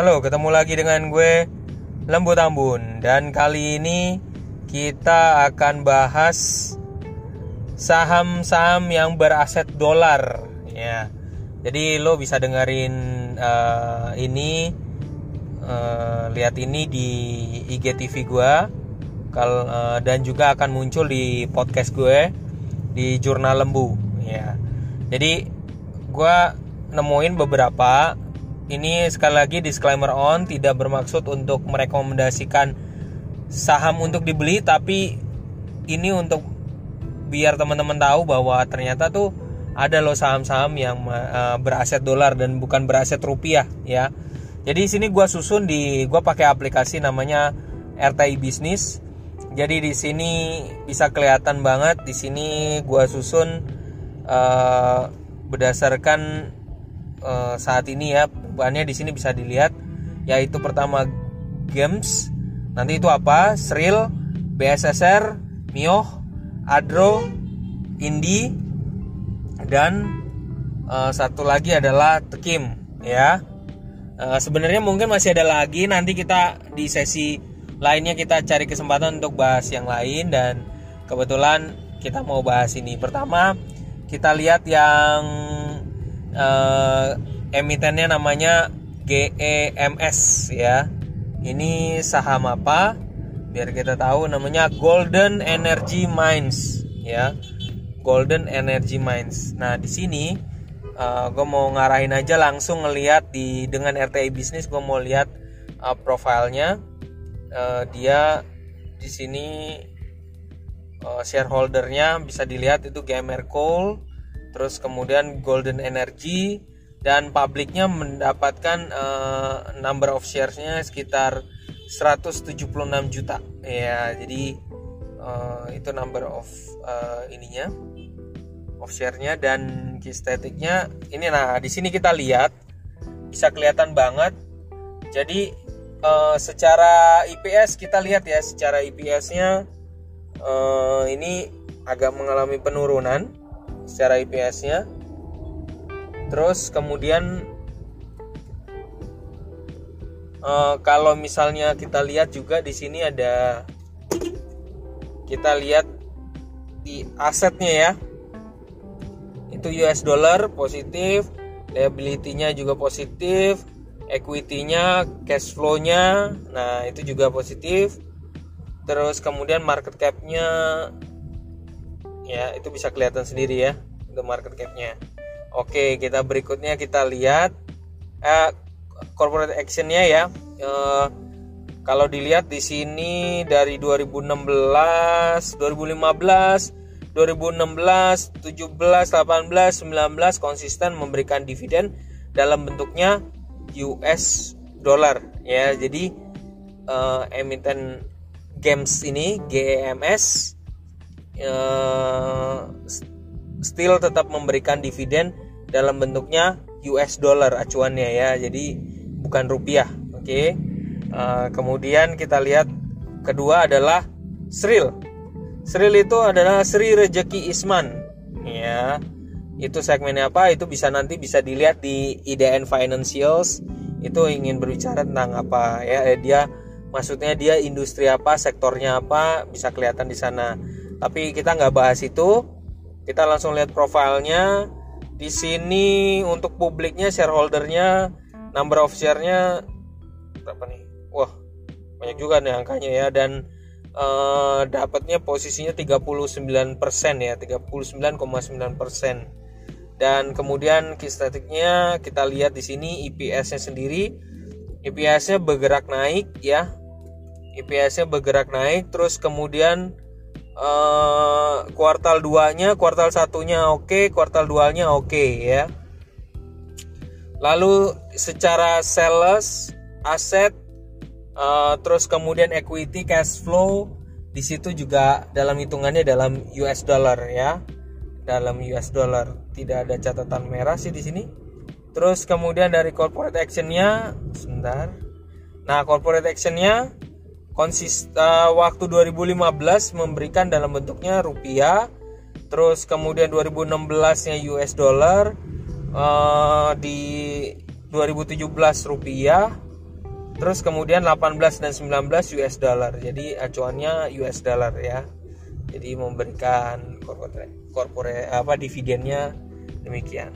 Halo, ketemu lagi dengan gue Lembu Tambun dan kali ini kita akan bahas saham-saham yang beraset dolar ya. Jadi lo bisa dengerin uh, ini uh, lihat ini di IGTV gue kal uh, dan juga akan muncul di podcast gue di Jurnal Lembu ya. Jadi gue nemuin beberapa ini sekali lagi disclaimer on tidak bermaksud untuk merekomendasikan saham untuk dibeli tapi ini untuk biar teman-teman tahu bahwa ternyata tuh ada loh saham-saham yang uh, beraset dolar dan bukan beraset rupiah ya. Jadi sini gue susun di gue pakai aplikasi namanya RTI Business. Jadi di sini bisa kelihatan banget di sini gue susun uh, berdasarkan uh, saat ini ya bahannya di sini bisa dilihat yaitu pertama games nanti itu apa? Sril BSSR Mio Adro Indi dan uh, satu lagi adalah Tekim ya. Uh, sebenarnya mungkin masih ada lagi nanti kita di sesi lainnya kita cari kesempatan untuk bahas yang lain dan kebetulan kita mau bahas ini. Pertama kita lihat yang uh, emitennya namanya GEMS ya. Ini saham apa? Biar kita tahu namanya Golden Energy Mines ya. Golden Energy Mines. Nah, di sini uh, gue mau ngarahin aja langsung ngelihat di dengan RTI bisnis gue mau lihat uh, profilnya. Uh, dia di sini uh, shareholdernya bisa dilihat itu GMR Coal, terus kemudian Golden Energy, dan publiknya mendapatkan uh, number of sharesnya sekitar 176 juta. Ya jadi uh, itu number of uh, ininya of share-nya. Dan statiknya ini nah di sini kita lihat bisa kelihatan banget. Jadi uh, secara IPS kita lihat ya secara IPS-nya uh, ini agak mengalami penurunan secara IPS-nya terus kemudian uh, kalau misalnya kita lihat juga di sini ada kita lihat di asetnya ya. Itu US dollar positif liability-nya juga positif equity-nya cash flow-nya nah itu juga positif. Terus kemudian market cap-nya ya itu bisa kelihatan sendiri ya untuk market cap-nya Oke, kita berikutnya kita lihat eh, corporate actionnya ya. Eh, kalau dilihat di sini dari 2016, 2015, 2016, 17, 18, 19 konsisten memberikan dividen dalam bentuknya US dollar ya. Jadi uh, emiten games ini GEMS uh, still tetap memberikan dividen dalam bentuknya US dollar acuannya ya. Jadi bukan rupiah oke? Okay? uh, kemudian kita lihat kedua adalah Sril Sril itu adalah Sri Rejeki Isman ya. Itu segmennya apa? Itu bisa nanti bisa dilihat di IDN Financials. Itu ingin berbicara tentang apa ya. Eh, dia maksudnya dia industri apa sektornya apa bisa kelihatan di sana tapi kita nggak bahas itu. Kita langsung lihat profilnya. Di sini untuk publiknya shareholdernya number of share-nya berapa nih? Wah banyak juga nih angkanya ya. Dan uh, dapatnya posisinya 39% ya 39,9% dan kemudian key kita lihat di sini EPS-nya sendiri. EPS-nya bergerak naik ya. EPS-nya bergerak naik terus kemudian uh, kuartal 2-nya, kuartal satunya oke, okay, kuartal 2-nya oke okay, ya. Lalu secara sales, aset, uh, terus kemudian equity, cash flow, di situ juga dalam hitungannya dalam US dollar ya, dalam US dollar. Tidak ada catatan merah sih di sini. Terus kemudian dari corporate actionnya, sebentar. Nah corporate actionnya konsist uh, waktu 2015 memberikan dalam bentuknya rupiah terus kemudian 2016 nya US dollar uh, di 2017 rupiah terus kemudian 18 dan 19 US dollar. Jadi acuannya US dollar ya. Jadi memberikan corporate, corporate apa dividennya demikian.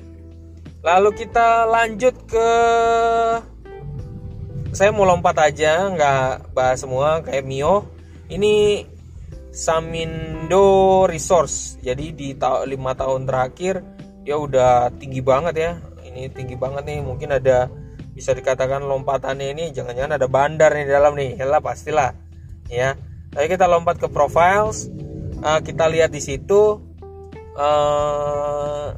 Lalu kita lanjut ke saya mau lompat aja nggak bahas semua kayak Mio. Ini Samindo Resource. Jadi di ta lima tahun terakhir ya udah tinggi banget ya. Ini tinggi banget nih mungkin ada bisa dikatakan lompatannya ini jangan-jangan ada bandar nih di dalam nih. Ya pastilah. Ya. Ayo kita lompat ke profiles. Uh, kita lihat di situ. Uh,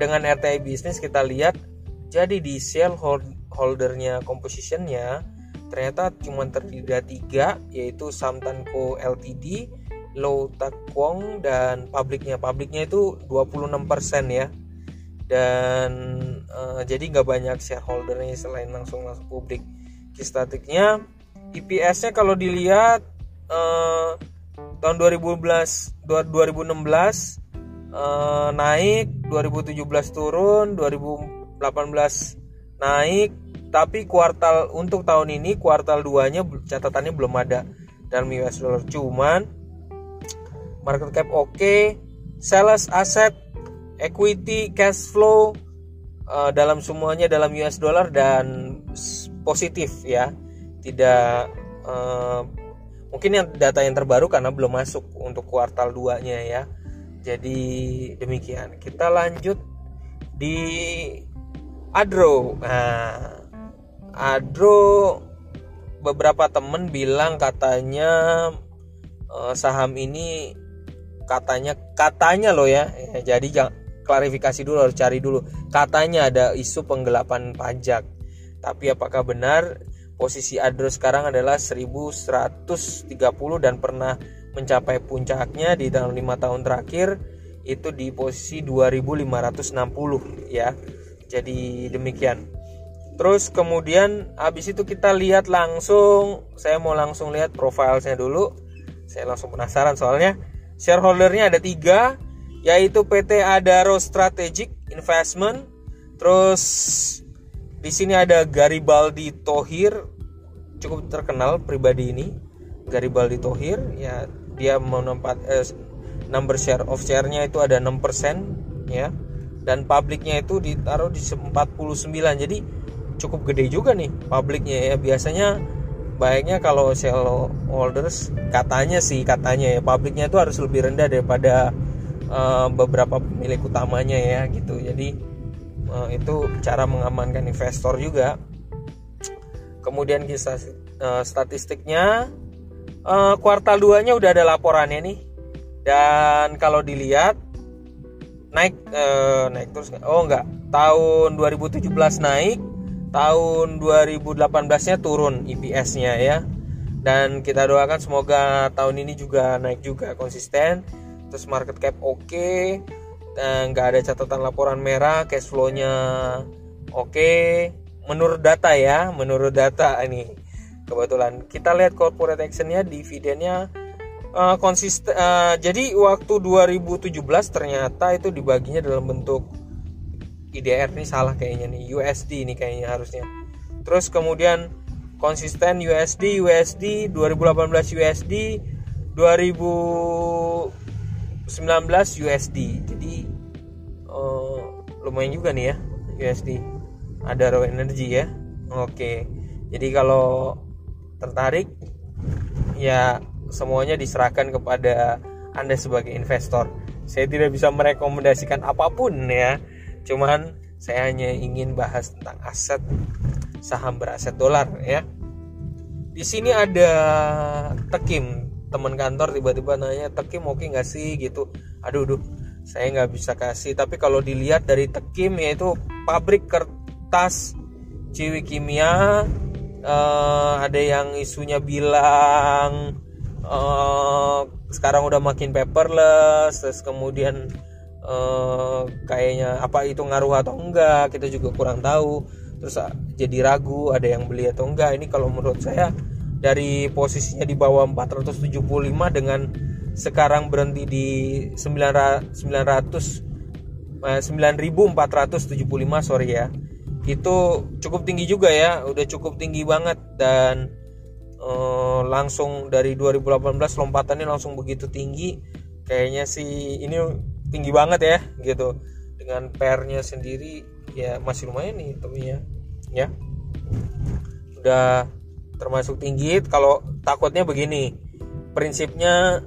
dengan RTI bisnis kita lihat. Jadi di sale holdernya compositionnya ternyata cuma terdiri dari tiga yaitu Samtanko Ltd, Low Takwong dan publiknya publiknya itu 26% ya. Dan uh, jadi nggak banyak shareholdernya selain langsung langsung publik. Statiknya IPS-nya kalau dilihat uh, tahun 2012 2016 uh, naik 2017 turun 2018 naik tapi kuartal untuk tahun ini kuartal 2 nya catatannya belum ada dalam US dollar cuman market cap oke okay, sales aset equity, cash flow uh, dalam semuanya dalam US dollar dan positif ya. Tidak uh, mungkin yang data yang terbaru karena belum masuk untuk kuartal 2-nya ya. Jadi demikian. Kita lanjut di Adro. Nah, Adro beberapa temen bilang katanya uh, saham ini katanya katanya loh ya, ya jadi jangan klarifikasi dulu harus cari dulu. Katanya ada isu penggelapan pajak. Tapi apakah benar? Posisi Adro sekarang adalah 1130 dan pernah mencapai puncaknya di dalam lima tahun terakhir itu di posisi 2560 ya. Jadi demikian terus kemudian habis itu kita lihat langsung saya mau langsung lihat profilnya dulu saya langsung penasaran soalnya shareholdernya ada tiga yaitu PT Adaro Strategic Investment. Terus di sini ada Garibaldi Tohir, cukup terkenal pribadi ini. Garibaldi Tohir, ya dia menempat eh, number share of share-nya itu ada 6% ya. Dan publiknya itu ditaruh di 49. Jadi cukup gede juga nih publiknya ya. Biasanya baiknya kalau shareholders katanya sih katanya ya publiknya itu harus lebih rendah daripada uh, beberapa pemilik utamanya ya gitu. Jadi uh, itu cara mengamankan investor juga. Kemudian kisah uh, statistiknya uh, kuartal 2 nya udah ada laporannya nih. Dan kalau dilihat naik uh, naik terus oh enggak tahun 2017 naik tahun 2018 nya turun EPS nya ya dan kita doakan semoga tahun ini juga naik juga konsisten terus market cap oke okay, nggak ada catatan laporan merah cash flow-nya oke okay. menurut data ya menurut data ini kebetulan kita lihat corporate actionnya dividennya uh, konsisten uh, jadi waktu 2017 ternyata itu dibaginya dalam bentuk IDR ini salah kayaknya nih USD ini kayaknya harusnya. Terus kemudian konsisten USD USD 2018 USD 2000 19 USD jadi uh, lumayan juga nih ya USD ada raw energy ya. Oke. Jadi kalau tertarik ya semuanya diserahkan kepada anda sebagai investor. Saya tidak bisa merekomendasikan apa pun ya cuman saya hanya ingin bahas tentang aset saham beraset dolar ya. Di sini ada Tekim teman kantor tiba-tiba nanya Tekim oke okay nggak sih? Gitu. Aduh duh saya nggak bisa kasih. Tapi kalau dilihat dari Tekim yaitu pabrik kertas Ciwi Kimia uh, ada yang isunya bilang uh, sekarang udah makin paperless terus kemudian uh, kayaknya apa itu ngaruh atau enggak kita juga kurang tahu. Terus jadi ragu ada yang beli atau enggak. Ini kalau menurut saya dari posisinya di bawah 475 dengan sekarang berhenti di 900 9475 sorry ya. Itu cukup tinggi juga ya udah cukup tinggi banget dan uh, langsung dari 2018 lompatannya langsung begitu tinggi. Kayaknya sih ini tinggi banget ya gitu. Dengan pernya sendiri ya masih lumayan nih tapi ya. Udah termasuk tinggi kalau takutnya begini. Prinsipnya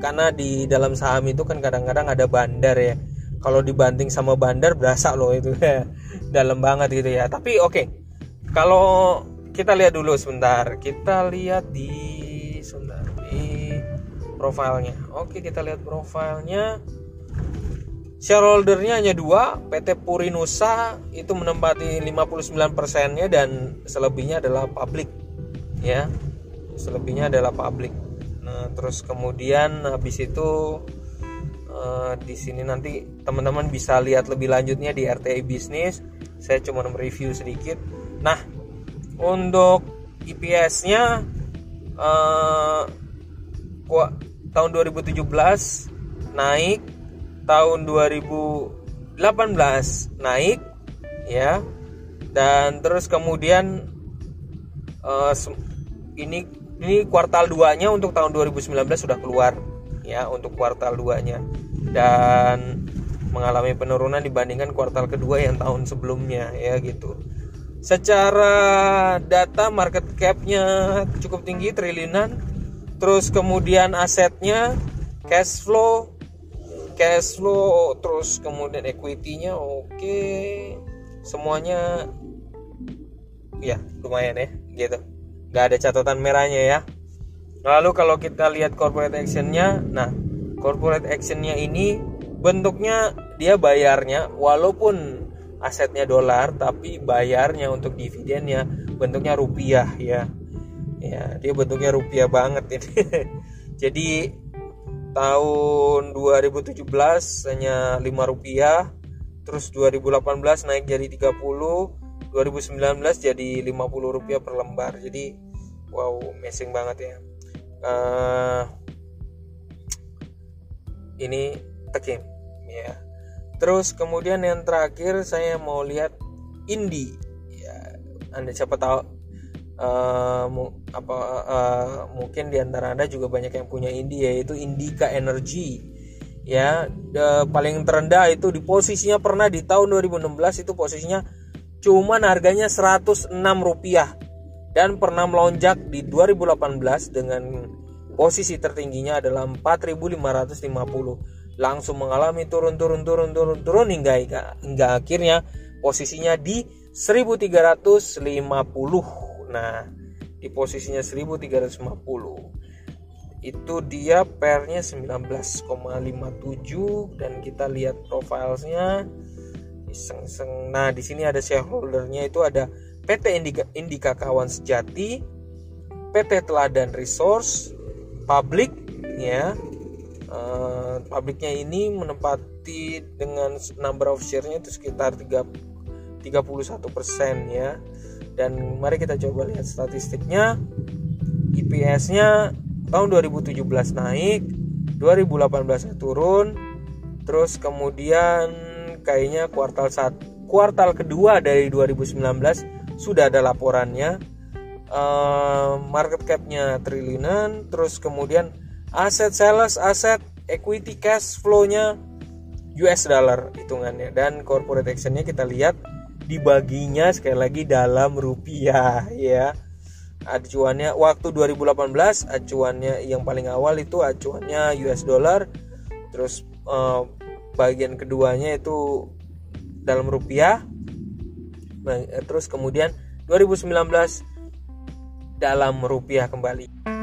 karena di dalam saham itu kan kadang-kadang ada bandar ya. Kalau dibanding sama bandar berasa loh itu ya. Dalam banget gitu ya. Tapi oke. Okay. kalau kita lihat dulu sebentar. Kita lihat di sebentar di profilnya. Oke kita lihat profilnya shareholdernya hanya dua PT Purinusa itu menempati 59 persennya dan selebihnya adalah publik ya. Selebihnya adalah publik. Nah terus kemudian habis itu uh, di sini nanti teman-teman bisa lihat lebih lanjutnya di RTI bisnis. Saya cuma mereview sedikit. Nah untuk IPS-nya uh, tahun 2017 naik tahun 2018 naik ya. Dan terus kemudian uh, ini ini kuartal 2 nya untuk tahun 2019 sudah keluar ya untuk kuartal 2 nya dan mengalami penurunan dibandingkan kuartal kedua yang tahun sebelumnya ya gitu. Secara data market capnya cukup tinggi triliunan. Terus kemudian asetnya cash flow cash flow terus kemudian equity-nya oke. Okay. semuanya ya lumayan ya gitu. Nggak ada catatan merahnya ya. Lalu kalau kita lihat corporate actionnya nah corporate actionnya ini bentuknya dia bayarnya walaupun asetnya dolar tapi bayarnya untuk dividennya bentuknya rupiah ya. Ya dia bentuknya rupiah banget ini. Jadi tahun 2017 hanya 5 rupiah terus 2018 naik jadi 30 2019 jadi 50 rupiah per lembar. Jadi wow amazing banget ya. Uh, ini tekim ya. Terus kemudian yang terakhir saya mau lihat Indi. Ya, Anda siapa tahu uh, apa uh, mungkin di antara Anda juga banyak yang punya Indi yaitu Indika Energy. Ya, the, paling terendah itu di posisinya pernah di tahun 2016 itu posisinya cuman harganya 106 rupiah. Dan pernah melonjak di 2018 dengan posisi tertingginya adalah 4550 langsung mengalami turun turun turun turun turun hingga hingga akhirnya posisinya di 1350 nah di posisinya 1350 itu dia pernya 19,57 dan kita lihat profilnya iseng-iseng. Nah di sini ada shareholdernya itu ada PT Indika, Indika Kawan Sejati PT Teladan Resource Public ya uh, pabriknya ini menempati dengan number of share-nya itu sekitar 3, 31% ya dan mari kita coba lihat statistiknya. IPS-nya tahun 2017 naik 2018 turun terus kemudian kayaknya kuartal saat kuartal kedua dari 2019 sudah ada laporannya. Uh, market cap-nya triliunan terus kemudian aset sales aset equity cash flow-nya US dollar hitungannya. Dan corporate actionnya kita lihat dibaginya sekali lagi dalam rupiah ya. Acuannya waktu 2018 acuannya yang paling awal itu acuannya US dollar. Terus eh, bagian keduanya itu dalam rupiah. Nah, terus kemudian 2019 dalam rupiah kembali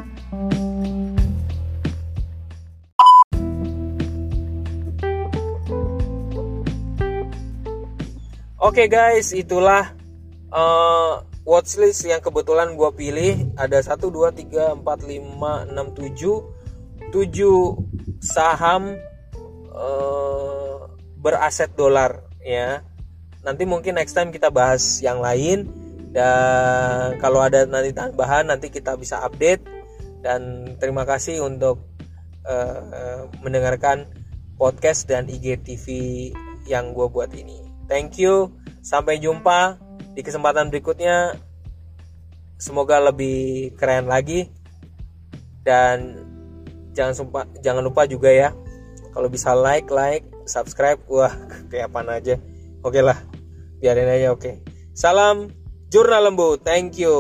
Oke okay guys, itulah uh, watchlist yang kebetulan gue pilih. Ada 1, 2, 3, 4, 5, 6, 7 7 saham uh, beraset dolar ya. Nanti mungkin next time kita bahas yang lain dan kalau ada nanti tambahan nanti kita bisa update dan terima kasih untuk uh, mendengarkan podcast dan IGTV yang gue buat ini. Thank you. Sampai jumpa di kesempatan berikutnya. Semoga lebih keren lagi. Dan jangan lupa jangan lupa juga ya kalau bisa like like subscribe. Wah kayak apa aja. Oke lah biarin aja oke. Salam jurnal lembu thank you